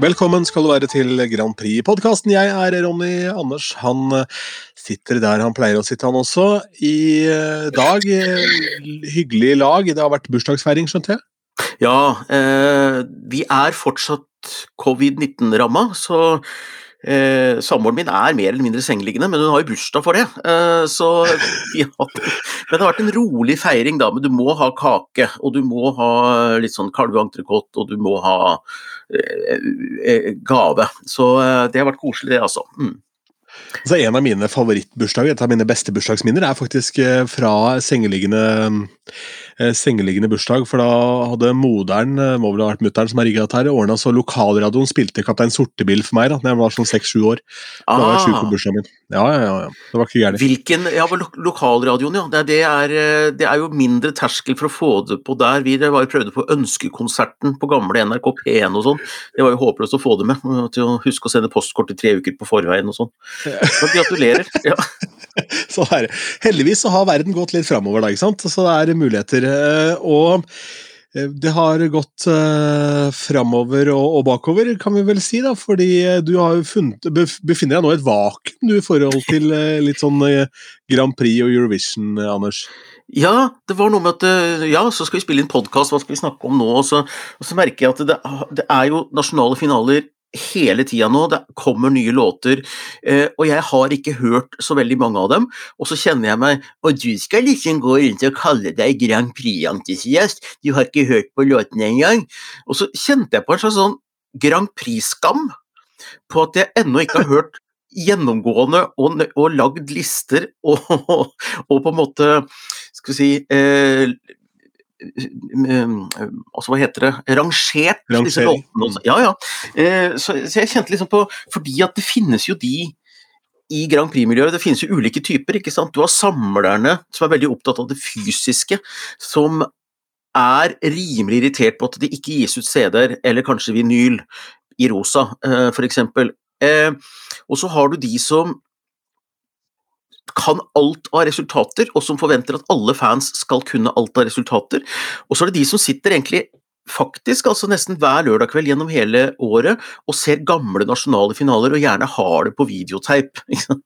Velkommen skal du være til Grand Prix-podkasten. Jeg er Ronny Anders. Han eh, sitter der han pleier å sitte, han også. I eh, dag eh, hyggelig lag. Det har vært bursdagsfeiring, skjønte jeg? Ja, eh, vi er fortsatt covid-19-ramma, så Eh, Samboeren min er mer eller mindre sengeliggende, men hun har jo bursdag for det. Eh, så ja. Men det har vært en rolig feiring, da. Men du må ha kake, og du må ha litt sånn kalveentrecôte, og du må ha eh, eh gave. Så eh, det har vært koselig, det, altså. Mm. Så en av mine favorittbursdager, et av mine beste bursdagsminner, er faktisk eh, fra sengeliggende sengeliggende bursdag, for da hadde moderen, eh, må vel ha vært mutter'n som har rigga dette her, ordna så lokalradioen spilte Kaptein Sortebil for meg da jeg var sånn seks-sju år. Da var jeg sjuk på ah. bursdagen min. Ja, ja, ja. Det var ikke gærent. Hvilken Ja, lo lokalradioen, ja. Det er, det, er, eh, det er, jo mindre terskel for å få det på der. Vi var prøvde på Ønskekonserten på gamle NRK P1 og sånn. Det var jo håpløst å få det med. Til å huske å sende postkort i tre uker på forveien og sånn. Så gratulerer. Ja. så her, heldigvis så har verden gått litt framover, da, ikke sant? så det er muligheter. Eh, og eh, det har gått uh, framover og, bakover, kan vi vel si, da, fordi du funnet, befinner deg nå i et vakuum i forhold til litt sånn Grand Prix og Eurovision, Anders? Ja, det var noe med at ja, så skal vi spille inn podkast, hva skal vi snakke om nå? Og så, og så merker jeg at det, det, er jo nasjonale finaler hele tida nå. Det kommer nye låter, eh, og jeg har ikke hørt så veldig mange av dem. Og så kjenner jeg meg Og du skal liksom gå rundt og kalle deg Grand Prix-entusiast, du har ikke hørt på låtene engang. Og så kjente jeg på en slags sånn Grand Prix-skam på at jeg ennå ikke har hørt gjennomgående og, og lagd lister og, og, og, på en måte skal vi si eh, altså hva heter det, rangert disse låtene. Ja, ja. Eh, så, så, jeg kjente liksom på Fordi at det finnes jo de i Grand Prix-miljøet, det finnes jo ulike typer. ikke sant? Du har samlerne som er veldig opptatt av det fysiske, som er rimelig irritert på at det ikke gis ut CD-er, eller kanskje vinyl, i rosa, f.eks. Eh, og så har du de som kan alt av resultater, og som forventer at alle fans skal kunne alt av resultater. Og så er det de som sitter egentlig faktisk altså nesten hver lørdag kveld gjennom hele året og ser gamle nasjonale finaler, og gjerne har det på videotape.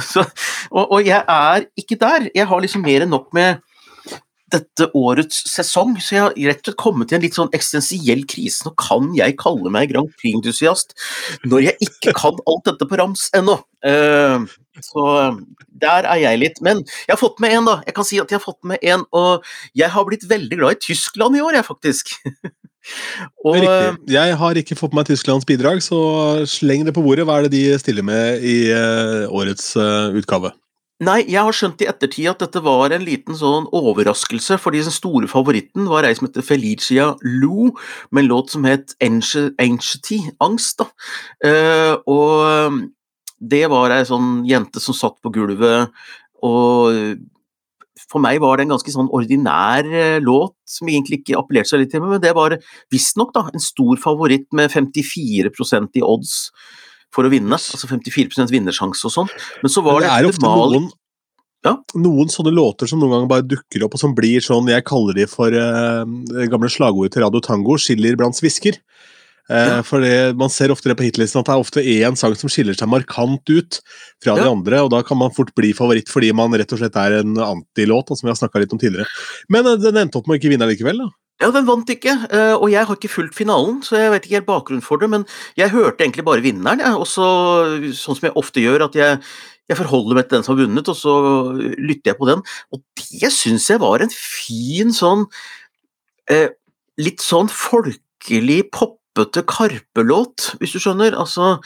Så, og, og, jeg er ikke der. Jeg har liksom mer enn nok med dette årets sesong, så jeg har rett og slett kommet i en litt sånn eksistensiell krise. Nå kan jeg kalle meg Grand Prix-entusiast når jeg ikke kan alt dette på rams ennå. Uh, så der er jeg litt. Men jeg har fått med en, da. Jeg kan si at jeg har fått med en, og jeg har blitt veldig glad i Tyskland i år, jeg, faktisk. og, Riktig. Jeg har ikke fått med meg Tysklands bidrag, så sleng det på bordet. Hva er det de stiller med i uh, årets uh, utgave? Nei, jeg har skjønt i ettertid at dette var en liten sånn overraskelse, fordi den store favoritten var ei som heter Felicia Lou, med en låt som het Anxiety, angst, da. Uh, og det var ei sånn jente som satt på gulvet, og for meg var det en ganske sånn ordinær eh, låt som egentlig ikke appellerte seg litt til meg, men det var visstnok en stor favoritt med 54% i odds for å vinne. Altså 54% vinnersjanse og sånn. Men så var det, det er ofte noen, ja? noen sånne låter som noen ganger bare dukker opp, og som blir sånn Jeg kaller de for uh, gamle slagordet til Radio Tango, skiller blant svisker. Ja. for det, Man ser ofte det på hitlisten at det er ofte én sang som skiller seg markant ut fra ja. de andre, og da kan man fort bli favoritt fordi man rett og slett er en antilåt, som vi har snakka litt om tidligere. Men uh, den endte opp med å ikke vinne likevel, da. Ja, den vant ikke, eh, og jeg har ikke fulgt finalen, så jeg vet ikke helt bakgrunnen for det, men jeg hørte egentlig bare vinneren, jeg, og så, sånn som jeg ofte gjør, at jeg, jeg forholder meg til den som har vunnet, og så lytter jeg på den. Og det syns jeg var en fin sånn eh, Litt sånn folkelig, poppete Karpe-låt, hvis du skjønner. Altså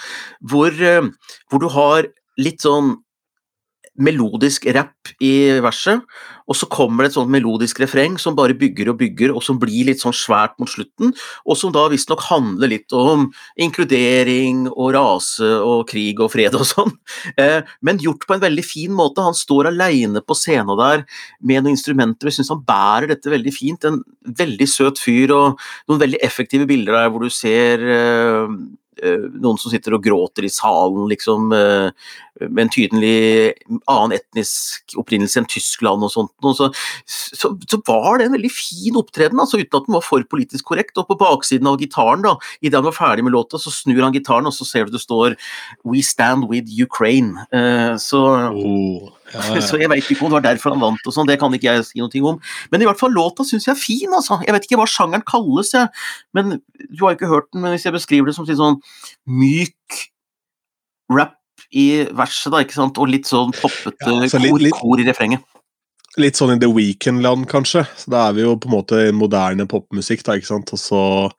hvor, eh, hvor du har litt sånn melodisk rapp i verset, og så kommer det et sånt melodisk refreng som bare bygger og bygger, og som blir litt sånn svært mot slutten, og som da visstnok handler litt om inkludering og rase og krig og fred og sånn, eh, men gjort på en veldig fin måte. Han står aleine på scenen der med noen instrumenter, og jeg syns han bærer dette veldig fint. En veldig søt fyr og noen veldig effektive bilder der hvor du ser eh, noen som sitter og gråter i salen, liksom, med en tydelig annen etnisk opprinnelse enn Tyskland og sånt. Og så, så, så, var det en veldig fin opptreden, altså, uten at den var for politisk korrekt. Og på baksiden av gitaren, da, idet han var ferdig med låta, så snur han gitaren, og så ser du det står 'We stand with Ukraine'. Så oh. Ja, ja. Så jeg vet ikke om det var derfor han vant, og sånn, det kan ikke jeg si noe om. Men i hvert fall låta syns jeg er fin, altså. Jeg vet ikke hva sjangeren kalles, jeg. Men du har ikke hørt den, men hvis jeg beskriver det som sånn myk rap i verset, da, ikke sant, og litt sånn poppete ja, så kor, kor i refrenget. Litt sånn i The Weekend-land, kanskje. Så Da er vi jo på en måte moderne popmusikk. da, ikke sant? Og så,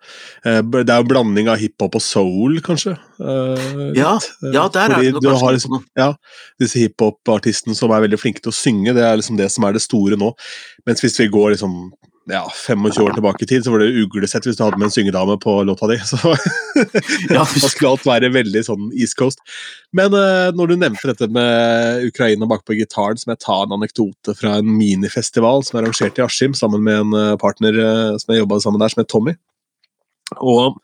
eh, Det er jo en blanding av hiphop og soul, kanskje. Eh, ja, ja, der Fordi er det noe har liksom, ja, Disse hiphop-artistene som er veldig flinke til å synge, det er liksom det som er det store nå. Mens hvis vi går liksom ja, 25 år tilbake i tid, så var det uglesett hvis du hadde med en syngedame på låta di. Så ja. da skulle alt være veldig sånn East Coast. Men uh, når du nevnte dette med Ukraina bak på gitaren, så må jeg ta en anekdote fra en minifestival som er arrangert i Askim sammen med en uh, partner uh, som jeg jobba sammen der, som het Tommy. Og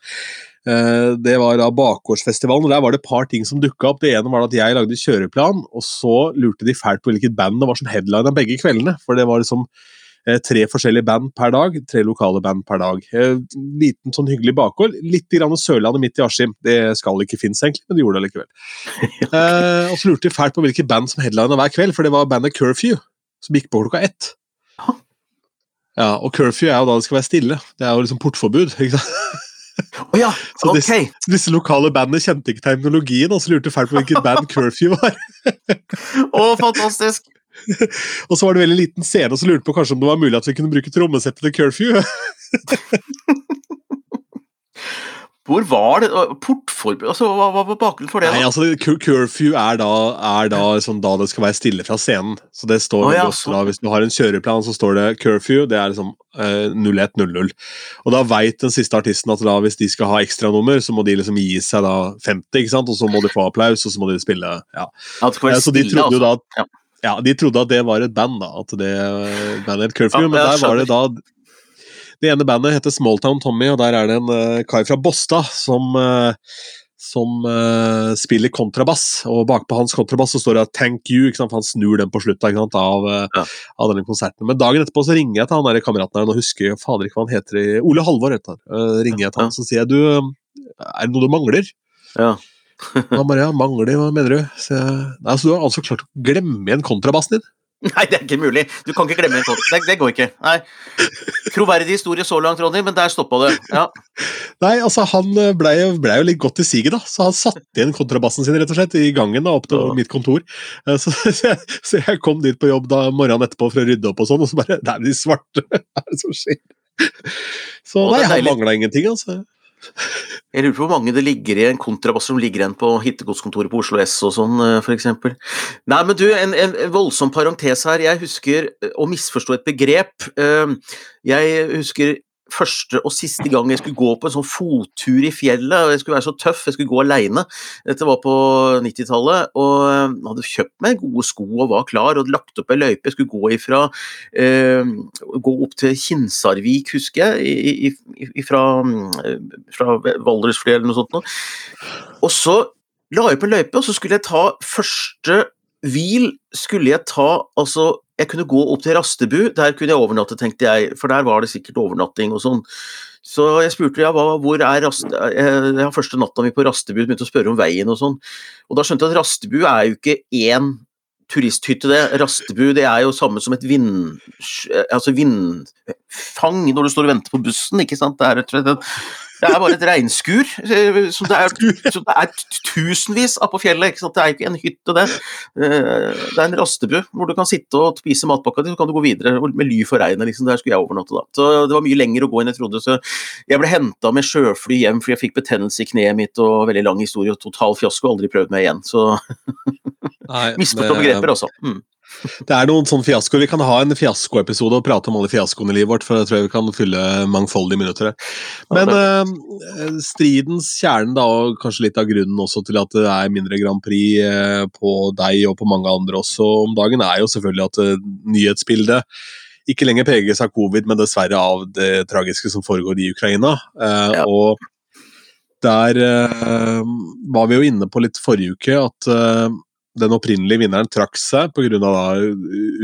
det var da bakgårdsfestivalen, og der var det et par ting som dukka opp. Det ene var at jeg lagde kjøreplan, og så lurte de fælt på hvilket band det var som headlina begge kveldene. For det var liksom Eh, tre forskjellige band per dag. Tre lokale band per dag. Eh, liten sånn hyggelig bakgård. Litt grann Sørlandet midt i Askim. Det skal ikke finnes, egentlig, men de gjorde det likevel. eh, og så lurte de fælt på hvilke band som headlina hver kveld, for det var bandet Curfew, som gikk på klokka ett. Ja, og curfew er jo da det skal være stille. Det er jo liksom portforbud. ikke sant? Oh ja, så disse, okay. disse, lokale bandene kjente ikke terminologien, og så lurte fælt på hvilket band curfew var. Å, oh, fantastisk! og så var det veldig liten scene, og så lurte på kanskje om det var mulig at vi kunne bruke trommesettet til Curfew. Hvor var det Portforbud altså, Hva var bakgrunnen for det? da? Nei, altså, Curfew er, da, er da, liksom, da, det skal være stille fra scenen. Så det står oh, ja, også, da, Hvis du har en kjøreplan, så står det curfew. Det er liksom eh, 0100. Og da veit den siste artisten at da, hvis de skal ha ekstranummer, så må de liksom gi seg da 50, ikke sant? og så må de få applaus, og så må de spille. ja. ja det skal være så de trodde jo da at ja. Ja, De trodde at det var et band, da. At det bandet het Curfew. Ja, men der var det da Det ene bandet heter Smalltown Tommy, og der er det en uh, kar fra Båstad som uh, som uh, spiller kontrabass, og bakpå hans kontrabass så står det 'Thank you', for han snur den på slutten av, ja. av, denne konserten. Men dagen etterpå så ringer jeg til han der kameraten her, og husker jeg fader ikke hva han heter. Ole Halvor heter han. Uh, ringer jeg til han, så sier jeg du, er det noe du mangler? Ja. Han bare ja, mangler, hva mener du? Så nei, så du har altså klart å glemme igjen kontrabassen din? Nei, det er ikke mulig. Du kan ikke glemme en kontrabassen Det, det, går ikke. Nei. Troverdig historie så langt, Ronny, men der stoppa det. Ja. Nei, altså han blei ble jo litt godt i siget, da. Så han satte igjen kontrabassen sin rett og slett i gangen da, opp til ja. mitt kontor. Eh, så, så, jeg, så, jeg, kom dit på jobb da morgenen etterpå for å rydde opp og sånn, og så bare Det er de svarte! Hva er det som skjer? Så nei, han mangla ingenting, altså. Jeg lurer på hvor mange det ligger i en kontrabass som ligger igjen på hittegodskontoret på Oslo S og sånn, eh, f.eks. Nei, men du, en, en, voldsom parentes her. Jeg husker eh, å misforstå et begrep. Eh, jeg husker første og siste gang jeg skulle gå på en sånn fottur i fjellet. og Jeg skulle være så tøff, jeg skulle gå aleine. Dette var på 90-tallet. Og jeg hadde kjøpt meg gode sko og var klar, og lagt opp ei løype. Jeg skulle gå ifra eh, Gå opp til Kinsarvik, husker jeg, ifra, fra Valdresfly eller noe sånt. Og så la jeg på løype, og så skulle jeg ta første hvil skulle jeg ta altså jeg kunne gå opp til Rastebu, der kunne jeg overnatte, tenkte jeg, for der var det sikkert overnatting og sånn. Så jeg spurte ja, hva, hvor er Rast... Jeg har første natta mi på Rastebu, begynte å spørre om veien og sånn. Og da skjønte jeg at Rastebu er jo ikke én turisthytte, det. Rastebu det er jo samme som et vind... Altså vindfang når du står og venter på bussen, ikke sant. Det er rett og slett det er bare et regnskur eh, som det er, som det er tusenvis av på fjellet. Ikke sant? Det er ikke en hytte, det. Eh, det er en rastebu hvor du kan sitte og spise matpakka di, så kan du gå videre med ly for regnet. Liksom. Der skulle jeg overnatte, da. Så det var mye lenger å gå enn jeg trodde. Så jeg ble henta med sjøfly hjem fordi jeg fikk betennelse i kneet mitt og veldig lang historie og total fiasko. Aldri prøvd meg igjen. Så misforstå begreper, altså. Mm. Det er noen sånne fiaskoer. Vi kan ha en fiaskoepisode og prate om alle fiaskoene i livet vårt, for jeg tror vi kan fylle mangfoldige minutter Men uh, stridens kjerne, da, og kanskje litt av grunnen også til at det er mindre Grand Prix uh, på deg og på mange andre også om dagen, er jo selvfølgelig at uh, nyhetsbildet ikke lenger preges av covid, men dessverre av det tragiske som foregår i Ukraina. Ja. Og der var vi jo inne på litt forrige uke at den opprinnelige vinneren trakk seg pga.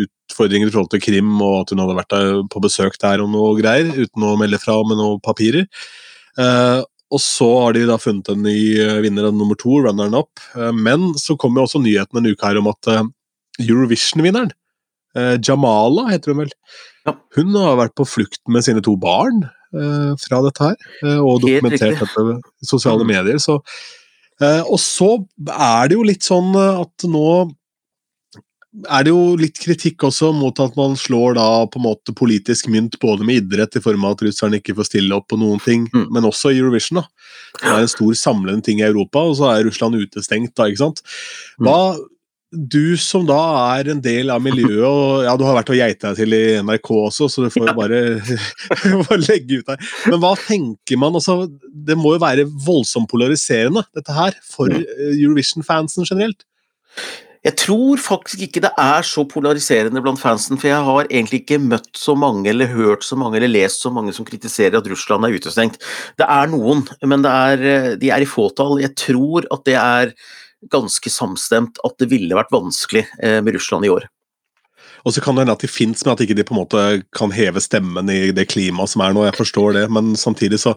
utfordringer i forhold til Krim, og at hun hadde vært på besøk der og noe greier, uten å melde fra med noen papirer. Eh, og så har de da funnet en ny vinner av nummer to, runneren up. men så kom jo også nyheten en uke her om at Eurovision-vinneren, Jamala heter hun vel, ja. hun har vært på flukt med sine to barn uh, fra dette her, uh, og dokumentert dette i sosiale mm. medier. Så, og så er det jo litt sånn at nå er det jo litt kritikk også mot at man slår da på en måte politisk mynt både med idrett i form av at russerne ikke får stille opp på noen ting, mm. men også Eurovision. da. Det er en stor samlende ting i Europa, og så er Russland utestengt. da, ikke sant? Mm. Hva, du som da er en del av miljøet, og ja, du har vært og geita deg til i NRK også, så du får jo bare, bare legge ut der. Men hva tenker man? Altså, det må jo være voldsomt polariserende, dette her, for eh, Eurovision-fansen generelt? Jeg tror faktisk ikke det er så polariserende blant fansen, for jeg har egentlig ikke møtt så mange, eller hørt så mange, eller lest så mange som kritiserer at Russland er utestengt. Det er noen, men er, eh, de er i fåtall. Jeg tror at det er ganske samstemt at det ville vært vanskelig eh, med Russland i år. Og så kan det hende at de fins, men at ikke de på en måte kan heve stemmen i det klimaet som er nå. Jeg forstår det, men samtidig så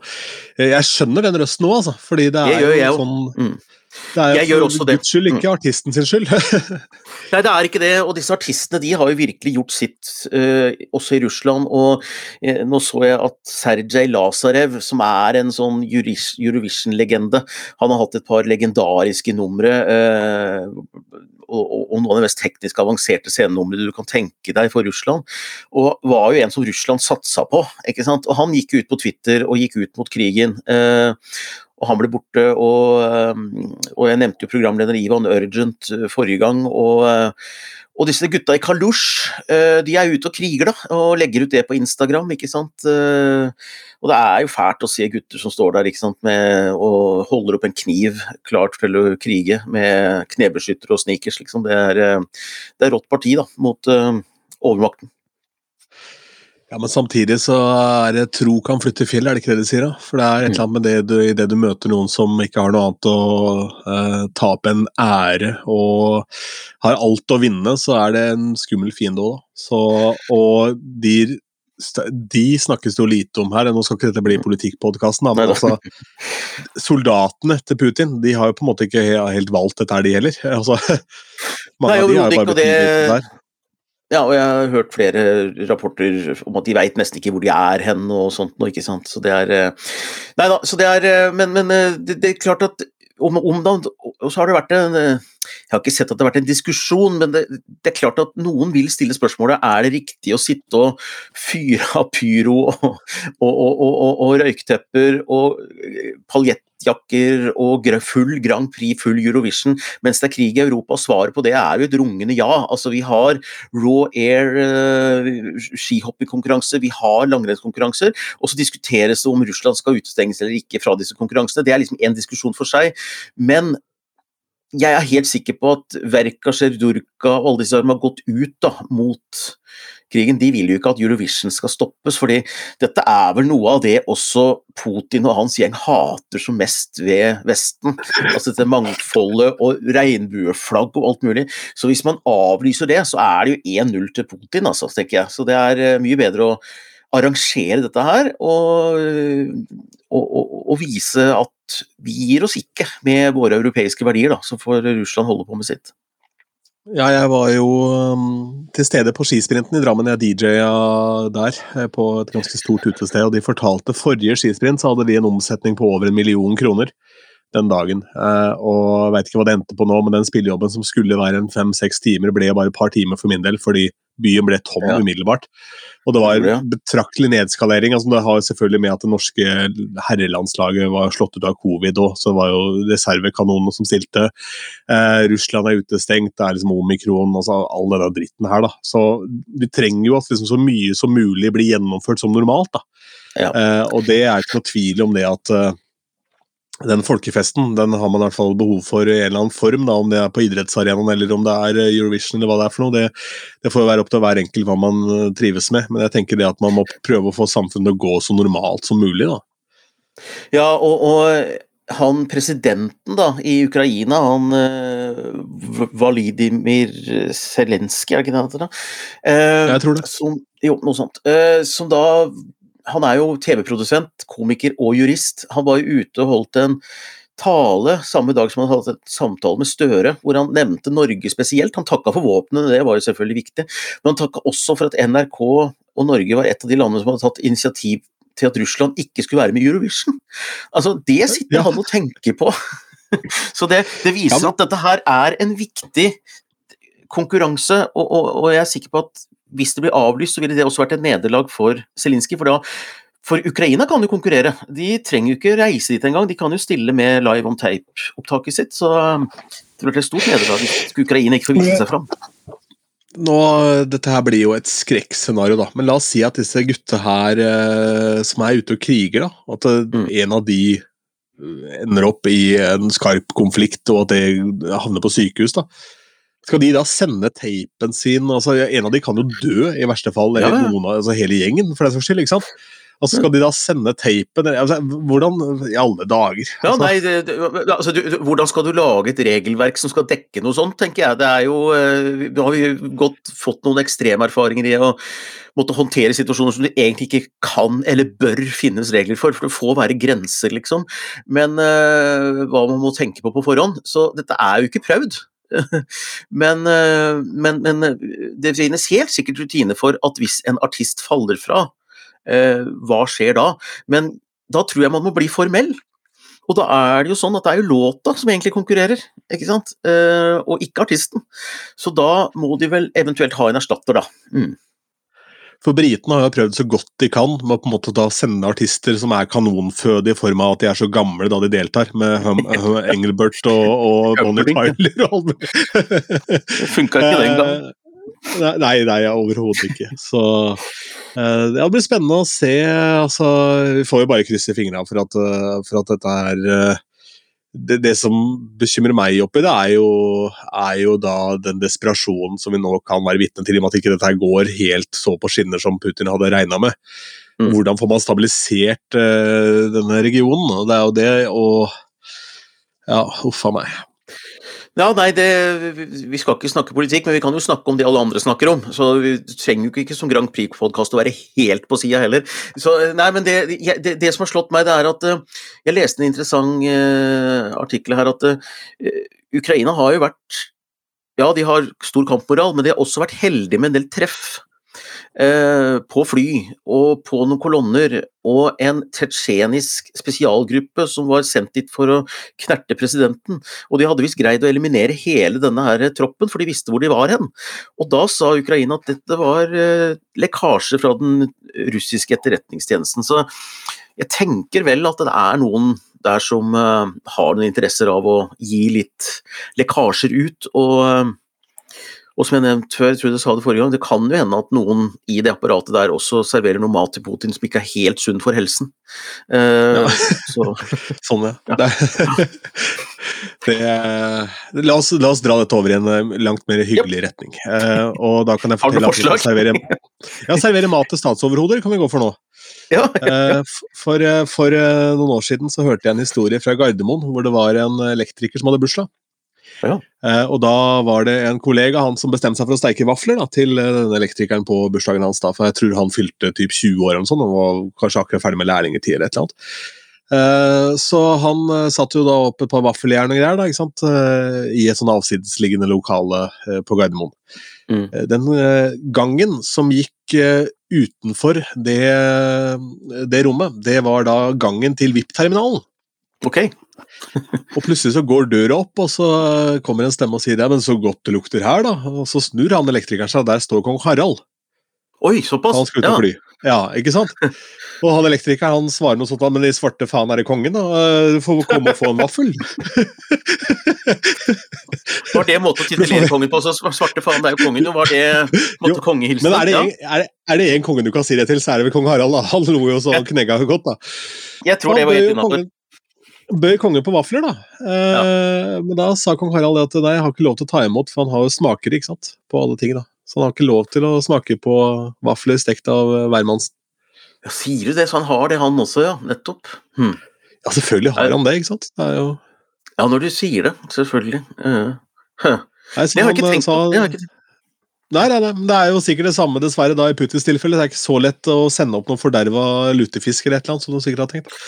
eh, Jeg skjønner den røsten nå, altså. Fordi det er jo sånn mm. Det er jo for guds skyld ikke mm. artisten sin skyld. Nei, det er ikke det. Og disse artistene de har jo virkelig gjort sitt, uh, også i Russland. Og uh, nå så jeg at Sergej Lazarev, som er en sånn Eurovision-legende, han har hatt et par legendariske numre. Uh, og, og, noen av de mest teknisk avanserte scenenumrene du kan tenke deg for Russland. Og var jo en som Russland satsa på. ikke sant? Og han gikk ut på Twitter og gikk ut mot krigen. Og han ble borte, og, eh, og jeg nevnte jo programleder Ivan Urgent eh, forrige gang. og eh, og disse gutta i Kalush, de er ute og kriger, da, og legger ut det på Instagram. ikke sant? Og det er jo fælt å se gutter som står der ikke sant, med, og holder opp en kniv klart til å krige med knebeskyttere og sneakers. Liksom. Det, er, det er rått parti da, mot overmakten. Ja, Men samtidig så er det tro kan flytte fjell, er det ikke det de sier? da? For det er et eller annet med det du, i det du møter noen som ikke har noe annet å uh, tape enn ære, og har alt å vinne, så er det en skummel fiende òg, da. Så, og de, de snakkes det jo lite om her, nå skal ikke dette bli politikkpodkasten, men altså Soldatene til Putin de har jo på en måte ikke helt valgt dette her, de heller. Altså, mange Nei, av de har jo bare blitt der. Ja, og jeg har hørt flere rapporter om at de veit nesten ikke hvor de er hen og sånt noe, ikke sant. Så det er eh, Nei da, så det er eh, Men, men eh, det, det, er klart at om, om da, så har det vært en Jeg har ikke sett at det har vært en diskusjon, men det, det, er klart at noen vil stille spørsmålet er det riktig å sitte og fyre av pyro og, og, og, og røyktepper og paljettjakker og full Grand Prix, full Eurovision, mens det er krig i Europa. Svaret på det er jo et rungende ja. Altså, vi har raw air uh, skihoppingkonkurranse, vi har langrennskonkurranser, og så diskuteres det om Russland skal utestenges eller ikke fra disse konkurransene. Det er liksom en diskusjon for seg. Men jeg er helt sikker på at Verka, Sjerdurka og alle disse har gått ut da, mot krigen, de vil jo ikke at Eurovision skal stoppes. fordi dette er vel noe av det også Putin og hans gjeng hater som mest ved Vesten. Altså dette mangfoldet og regnbueflagg og alt mulig. Så hvis man avlyser det, så er det jo 1-0 til Putin, altså, tenker jeg. Så det er eh, mye bedre å arrangere dette her og, og, og, og vise at vi gir oss ikke med våre europeiske verdier, da, så får Russland holde på med sitt. Ja, jeg var jo um, til stede på skisprinten i Drammen. Jeg DJ-a der, eh, på et ganske stort utested. Og de fortalte forrige skisprint så hadde de en omsetning på over en million kroner den dagen. Uh, og veit ikke hva det endte på nå, men den spillejobben som skulle være en fem-seks timer, ble bare et par timer for min del, fordi byen ble tom ja. umiddelbart. Og det var betraktelig nedskalering. altså Det har selvfølgelig med at det norske herrelandslaget var slått ut av covid og så var jo reservekanonene som stilte. Eh, Russland er utestengt, det er liksom omikron, altså all denne dritten her, da. Så vi trenger jo at liksom så mye som mulig blir gjennomført som normalt, da. Ja. Eh, og det er ikke noe tvil om det at uh, den folkefesten den har man i hvert fall behov for i en eller annen form, da, om det er på idrettsarenaen eller om det er eh, Eurovision eller hva det er for noe. Det, det får være opp til hver enkelt hva man eh, trives med, men jeg tenker det at man må prøve å få samfunnet å gå så normalt som mulig. da. Ja, og, og han presidenten da, i Ukraina, han uh, Validimir Zelenskyj, er det ikke det han heter? Uh, jeg tror det. Som, jo, noe sånt. Uh, som da Han er jo TV-produsent, komiker og jurist. Han var jo ute og holdt en tale samme dag som han hadde et samtale med Støre, hvor han nevnte Norge spesielt. Han takka for våpnene, det var jo selvfølgelig viktig, men han takka også for at NRK og Norge var et av de landene som hadde tatt initiativ til at Russland ikke skulle være med i Eurovision. Altså, Det sitter han og tenker på. Så det, det viser at dette her er en viktig konkurranse, og, og, og, jeg er sikker på at hvis det blir avlyst, så ville det også vært et nederlag for Zelinskyj. For, for Ukraina kan jo konkurrere, de trenger jo ikke reise dit engang. De kan jo stille med live on tape-opptaket sitt, så det blir et stort nederlag hvis Ukraina ikke får vise seg fram nå, Dette her blir jo et skrekkscenario, da. Men la oss si at disse gutta her eh, som er ute og kriger, da, at eh, mm. en av de eh, ender opp i en skarp konflikt, og at det havner på sykehus. da. Skal de da sende teipen sin altså En av de kan jo dø, i verste fall, eller ja, noen av, altså hele gjengen, for den saks skyld. ikke sant? Altså Skal de da sende teipen altså, Hvordan i alle dager? Altså. Ja, nei, det, det, altså, du, hvordan skal du lage et regelverk som skal dekke noe sånt, tenker jeg. Det er jo eh, Nå har vi godt fått noen ekstremerfaringer i å måtte håndtere situasjoner som du egentlig ikke kan eller bør finnes regler for, for det får være grenser, liksom. Men uh, hva man må tenke på på forhånd. Så dette er jo ikke prøvd. men, uh, men, men det finnes helt sikkert rutine for at hvis en artist faller fra, Eh, hva skjer da? Men da tror jeg man må bli formell. Og da er det jo sånn at det er jo låta som egentlig konkurrerer, ikke sant? Eh, og ikke artisten. Så da må de vel eventuelt ha en erstatter, da. Mm. For britene har jo prøvd så godt de kan med å på en måte da sende artister som er kanonføde i form av at de er så gamle da de deltar, med hum, hum, Engelbert og, og Bonnie Tyler. det funka ikke den gangen. Nei, nei, overhodet ikke. Så uh, det blir spennende å se. Altså, vi får jo bare krysse fingrene for, at, uh, for at dette er uh, det, det, som bekymrer meg oppi det, er jo, er jo, da den desperasjonen som vi nå kan være vitne til, i og med at ikke dette går helt så på skinner som Putin hadde regna med. Mm. Hvordan får man stabilisert denne regionen? Det er jo det, og Ja, uff a meg. Ja, nei, det, Vi skal ikke snakke politikk, men vi kan jo snakke om det alle andre snakker om. Så vi trenger jo ikke som Grand Prix-podkast å være helt på sida heller. Så, nei, men det, det, det, som har slått meg, det er at uh, Jeg leste en interessant uh, artikkel her at uh, Ukraina har jo vært Ja, de har stor kampmoral, men de har også vært heldige med en del treff. Eh, på fly og på noen kolonner, og en tsjetsjenisk spesialgruppe som var sendt dit for å knerte presidenten. Og de hadde visst greid å eliminere hele denne her troppen, for de visste hvor de var hen. Og da sa Ukraina at dette var eh, lekkasje fra den russiske etterretningstjenesten. Så jeg tenker vel at det er noen der som uh, har noen interesser av å gi litt lekkasjer ut. og og som jeg nevnte før, jeg tror jeg sa det forrige gang, det kan jo hende at noen i det apparatet der også serverer noe mat til Putin som ikke er helt sunn for helsen. Uh, ja. så. sånn, ja. ja. Det, la, oss, la, oss, dra dette over i en eh, langt mer hyggelig yep. retning. Uh, og da kan jeg fortelle at vi kan servere, ja, servere mat til statsoverhoder kan vi gå for nå. Ja, ja. For, for, noen år siden så hørte jeg en historie fra Gardermoen hvor det var en elektriker som hadde bursdag. Ja. Eh, og da var det en kollega han som bestemte seg for å steike vafler da, til den denne elektrikeren på bursdagen hans. da, For jeg tror han fylte typ 20 år eller sånn, og var kanskje akkurat ferdig med lærlingtid. eller et eller annet. Eh, så han eh, satt jo da opp et par vaffeljern og greier da, ikke sant? Eh, i et sånn avsidesliggende lokale eh, på Gardermoen. Mm. Den gangen som gikk utenfor det, det rommet, det var da gangen til VIP-terminalen. Ok. Og plutselig så går døra opp, og så kommer en stemme og sier ja, men så godt det lukter her, da. Og så snur han elektrikeren seg, og der står kong Harald. Oi, såpass? Han skal ut og fly. Ja, ikke sant? Og han elektrikeren han svarer noe sånt men de svarte faen er det kongen, da? Du får komme og få en vaffel. var det måte å titulere kongen på? Så svarte faen er jo kongen, og var det måte kongehilsen? Men er det, en, er, er det en kongen du kan si det til, så er det vel kong Harald, da. Han lo jo så knegga godt, da. Jeg tror det var helt innafor bøy kongen på vafler, da. Eh, ja. Men da sa kong Harald at nei, jeg har ikke lov til å ta imot, for han har jo smaker ikke sant, på alle ting. da. Så han har ikke lov til å smake på vafler stekt av hvermannsen. Ja, sier du det? Så han har det, han også, ja. Nettopp. Hm. Ja, selvfølgelig har han det, ikke sant? Det jo Ja, når du sier det, selvfølgelig. Uh, huh. Nei, Det har jeg ikke tenkt på. Det ikke... Nei, nei, nei, det er jo sikkert det samme, dessverre, da i Putins tilfelle. Det er ikke så lett å sende opp noen forderva lutefisk eller et eller annet, som du sikkert har tenkt.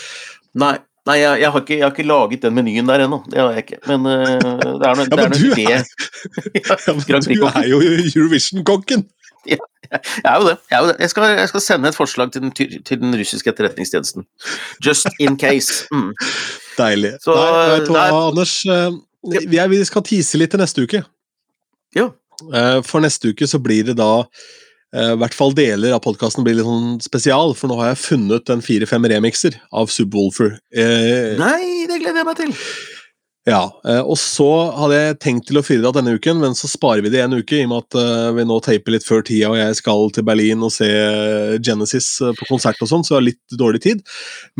Nei, nei jeg, jeg, har ikke, jeg, har ikke, laget den menyen der ennå. Det har jeg ikke. Men uh, det er noe, ja, men det du, er, ja, men du er jo Eurovision-kokken! Ja, jeg er jo det. Jeg, er jo det. Jeg, skal, jeg, skal, sende et forslag til den, til den russiske etterretningstjenesten. Just in case. Mm. Deilig. Så, Nei, vet du hva, Anders? Vi, Vi skal tise litt til neste uke. Ja. For neste uke så blir det da i hvert fall deler av podkasten blir litt sånn spesial, for nå har jeg funnet en fire-fem remixer av Subwoolfer. Nei, det gleder jeg meg til! Ja, og så hadde jeg tenkt til å fyre det av denne uken, men så sparer vi det en uke, i og med at vi nå taper litt før tida, og jeg skal til Berlin og se Genesis på konsert og sånn, så jeg har litt dårlig tid.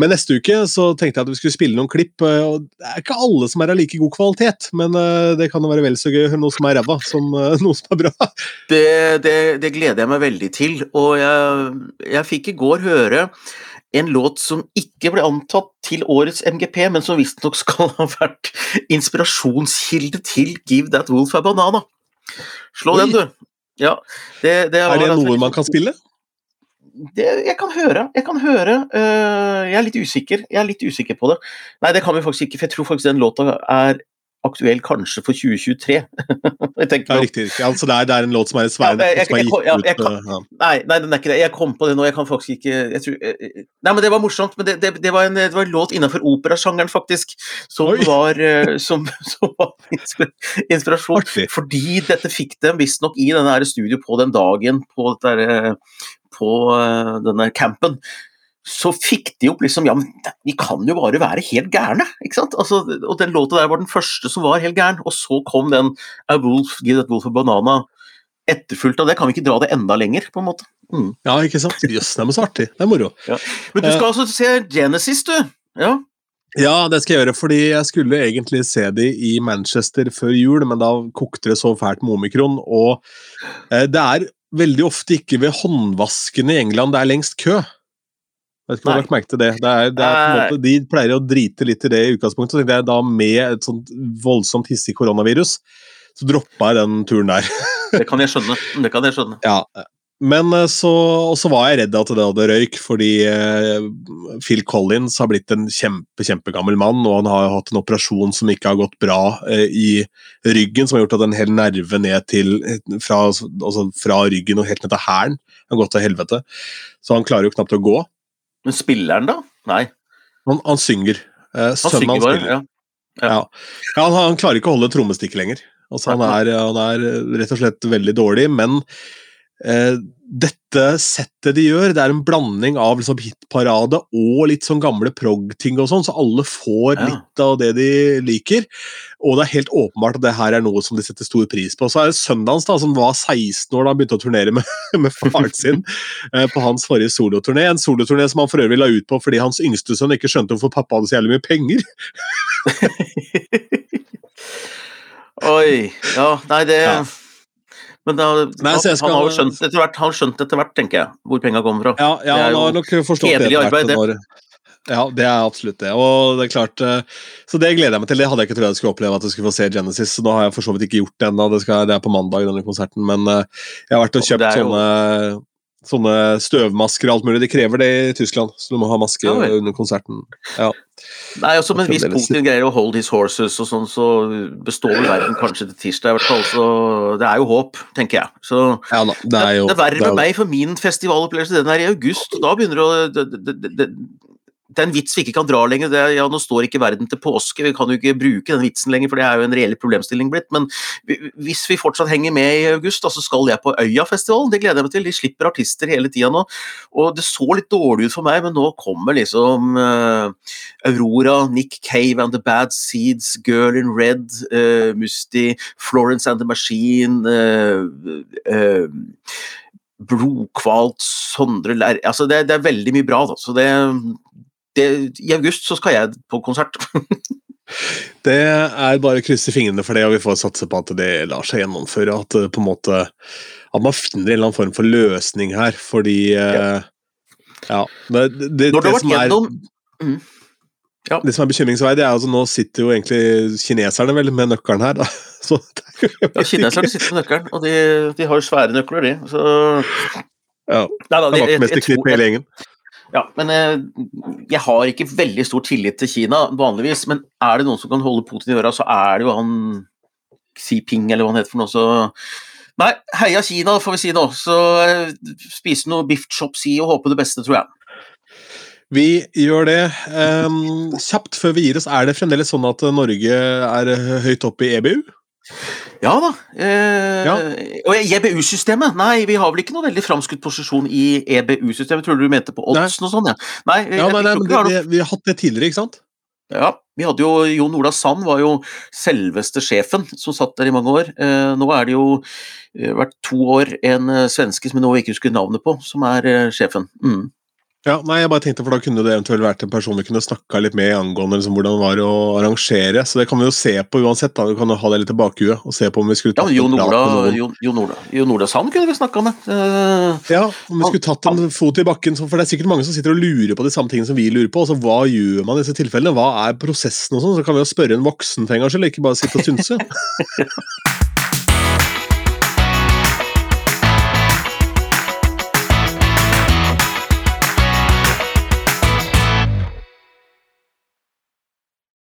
Men neste uke så tenkte jeg at vi skulle spille noen klipp, og det er ikke alle som er av like god kvalitet, men det kan jo være vel så gøy å høre noe som er ræva, som noe som er bra. Det, det, det, gleder jeg meg veldig til, og jeg, jeg fikk i går høre en låt som ikke ble antatt til årets MGP, men som visstnok skal ha vært inspirasjonskilde til Give That Wolf a Banana. Slå Oi. den, du. Ja, det, det er det noe man kan spille? Det, jeg kan høre. Jeg kan høre. Uh, jeg er litt usikker. Jeg er litt usikker på det. Nei, det kan vi faktisk ikke, for jeg tror faktisk den låta er aktuell kanskje for 2023. jeg tenker ja, riktig. riktig. Altså, det, er, det er en låt som er svært ja, som er gitt ja, ut kan, ja. nei, nei, den er ikke det. Jeg kom på det nå. Jeg kan faktisk ikke tror, Nei, men det var morsomt. Men det, det, det, var, en, det var, en, låt innenfor operasjangeren, faktisk, som Oi. var, som, som var inspirasjon. Artig. Fordi dette fikk dem visstnok i denne studio på den dagen på, dette, på denne campen så fikk de opp liksom Ja, men vi kan jo bare være helt gærne, ikke sant? Altså, og den låta der var den første som var helt gæren, og så kom den A Wolf, Give That Wolf a Banana etterfulgt av det. Kan vi ikke dra det enda lenger, på en måte? Mm. Ja, ikke sant. Jøss, det er så artig. Det er moro. Ja. Men du skal uh, altså se Genesis, du? Ja? Ja, det skal jeg gjøre, fordi jeg skulle egentlig se de i Manchester før jul, men da kokte det så fælt med omikron, og uh, det er veldig ofte ikke ved håndvaskene i England det er lengst kø. Jeg vet ikke om du har lagt merke til det. det, er, det er måte, de pleier å drite litt i det i utgangspunktet. Så tenkte jeg da med et sånt voldsomt hissig koronavirus, så droppa jeg den turen der. det kan jeg skjønne. Det kan jeg skjønne. Ja, men eh, så, så var jeg redd at det hadde røyk, fordi eh, Phil Collins har blitt en kjempe, kjempegammel mann, og han har hatt en operasjon som ikke har gått bra eh, i ryggen, som har gjort at en hel nerve ned til fra, altså fra ryggen og helt ned til hælen har gått til helvete. Så han klarer jo knapt å gå. Men spiller han, da? Nei. Han, han synger. Eh, Sønnen hans spiller. Ja. Ja. Ja. Han, han, klarer ikke å holde trommestikket lenger. Altså, han, er, han er rett og slett veldig dårlig, men dette settet de gjør, det er en blanding av liksom hitparade og litt sånn gamle prog-ting og sånn, så alle får ja. litt av det de liker. Og det er helt åpenbart at det her er noe som de setter stor pris på. Så er det sønnen da, som var 16 år da han begynte å turnere med, med faren sin eh, på hans forrige soloturné. En soloturné som han for øvrig la ut på fordi hans yngste sønn ikke skjønte hvorfor pappa hadde så jævlig mye penger. Oi. Ja, nei, det ja. Men da, han, skal... han, har jo skjønt etter hvert, han skjønt etter hvert, tenker jeg, hvor penga kommer fra. Ja, ja har nok forstått det etter arbeid, det. Ja, det er absolutt det. Og det er klart, eh, Så det gleder jeg meg til. Det hadde jeg ikke trodd jeg skulle oppleve at jeg skulle få se Genesis. så Da har jeg for så vidt ikke gjort det ennå. Det, det, er på mandag, denne konserten. Men eh, jeg har vært og kjøpt jo... sånne sånne støvmasker og alt mulig. De krever det i Tyskland, så du må ha maske ja, under konserten. Ja. Nei, også med en viss Putin greier å hold his horses og sånn, så består vel verden kanskje til tirsdag i hvert fall. Så det er jo håp, tenker jeg. Så ja, da, det, er jo, det, er verre med meg, for min festivalopplevelse den er i august. Da begynner det å det er en vits vi ikke kan dra lenger. Er, ja, nå står ikke verden til påske, vi kan jo ikke bruke den vitsen lenger, for det er jo en reell problemstilling blitt. Men hvis vi fortsatt henger med i august, da, så skal jeg på Øyafestivalen. Det gleder jeg meg til. De slipper artister hele tida nå. Og det så litt dårlig ut for meg, men nå kommer liksom uh, Aurora, Nick Cave and The Bad Seeds, Girl in Red, uh, Musti, Florence and the Machine uh, Blodkvalt, Sondre Lær altså det, det, er veldig mye bra. Da. Så det, det, I august så skal jeg på konsert. det er bare å krysse fingrene for det, og vi får satse på at det lar seg gjennomføre. At, på en måte, at man finner en eller annen form for løsning her, fordi ja. Eh, ja det, det, Når du har vært gjennom mm. Ja. Det som er bekymringsverdig, er altså nå sitter jo egentlig kineserne vel med nøkkelen her. Da. Så, ja, kineserne sitter med nøkkelen, og de, de har svære nøkler, de. Så ja. Nei, da, det, Vaktmesterknipp hele gjengen. Ja, men jeg, jeg, har ikke veldig stor tillit til Kina vanligvis. Men er det noen som kan holde Putin i øra, så er det jo han Xi Ping, eller hva han heter for noe. Så Nei, heia Kina, får vi si nå. Så spise noe biff chop si og håpe det beste, tror jeg. Vi gjør det. Um, kjapt før vi gir oss, er det fremdeles sånn at Norge er høyt oppe i EBU? Ja da. Eh, ja. Og EBU-systemet? Nei, vi har vel ikke noe veldig framskutt posisjon i EBU-systemet. Tror du du mente på oddsen og sånn? Ja, nei, ja, nei, nei men det, det, vi har hatt det tidligere, ikke sant? Ja, vi hadde jo Jon Ola Sand var jo selveste sjefen som satt der i mange år. Eh, nå er det jo hvert vært to år en eh, svenske som jeg nå ikke husker navnet på, som er eh, sjefen. Mm. Ja, nei, jeg bare tenkte for Da kunne det eventuelt vært en person vi kunne snakka litt med angående liksom, hvordan det var å arrangere. Så det kan vi jo se på uansett. da, Vi kan ha det litt i bakhuet og se på om vi skulle tatt ja, Jon Ola, Jon, Jon Ola, Jon Ola Sand kunne vi snakka med. Uh, ja, om vi skulle tatt en fot i bakken. For det er sikkert mange som sitter og lurer på de samme tingene som vi lurer på. altså Hva gjør man i disse tilfellene? Hva er prosessen og sånn? Så kan vi jo spørre en voksen for en gangs skyld, ikke bare sitte og synse.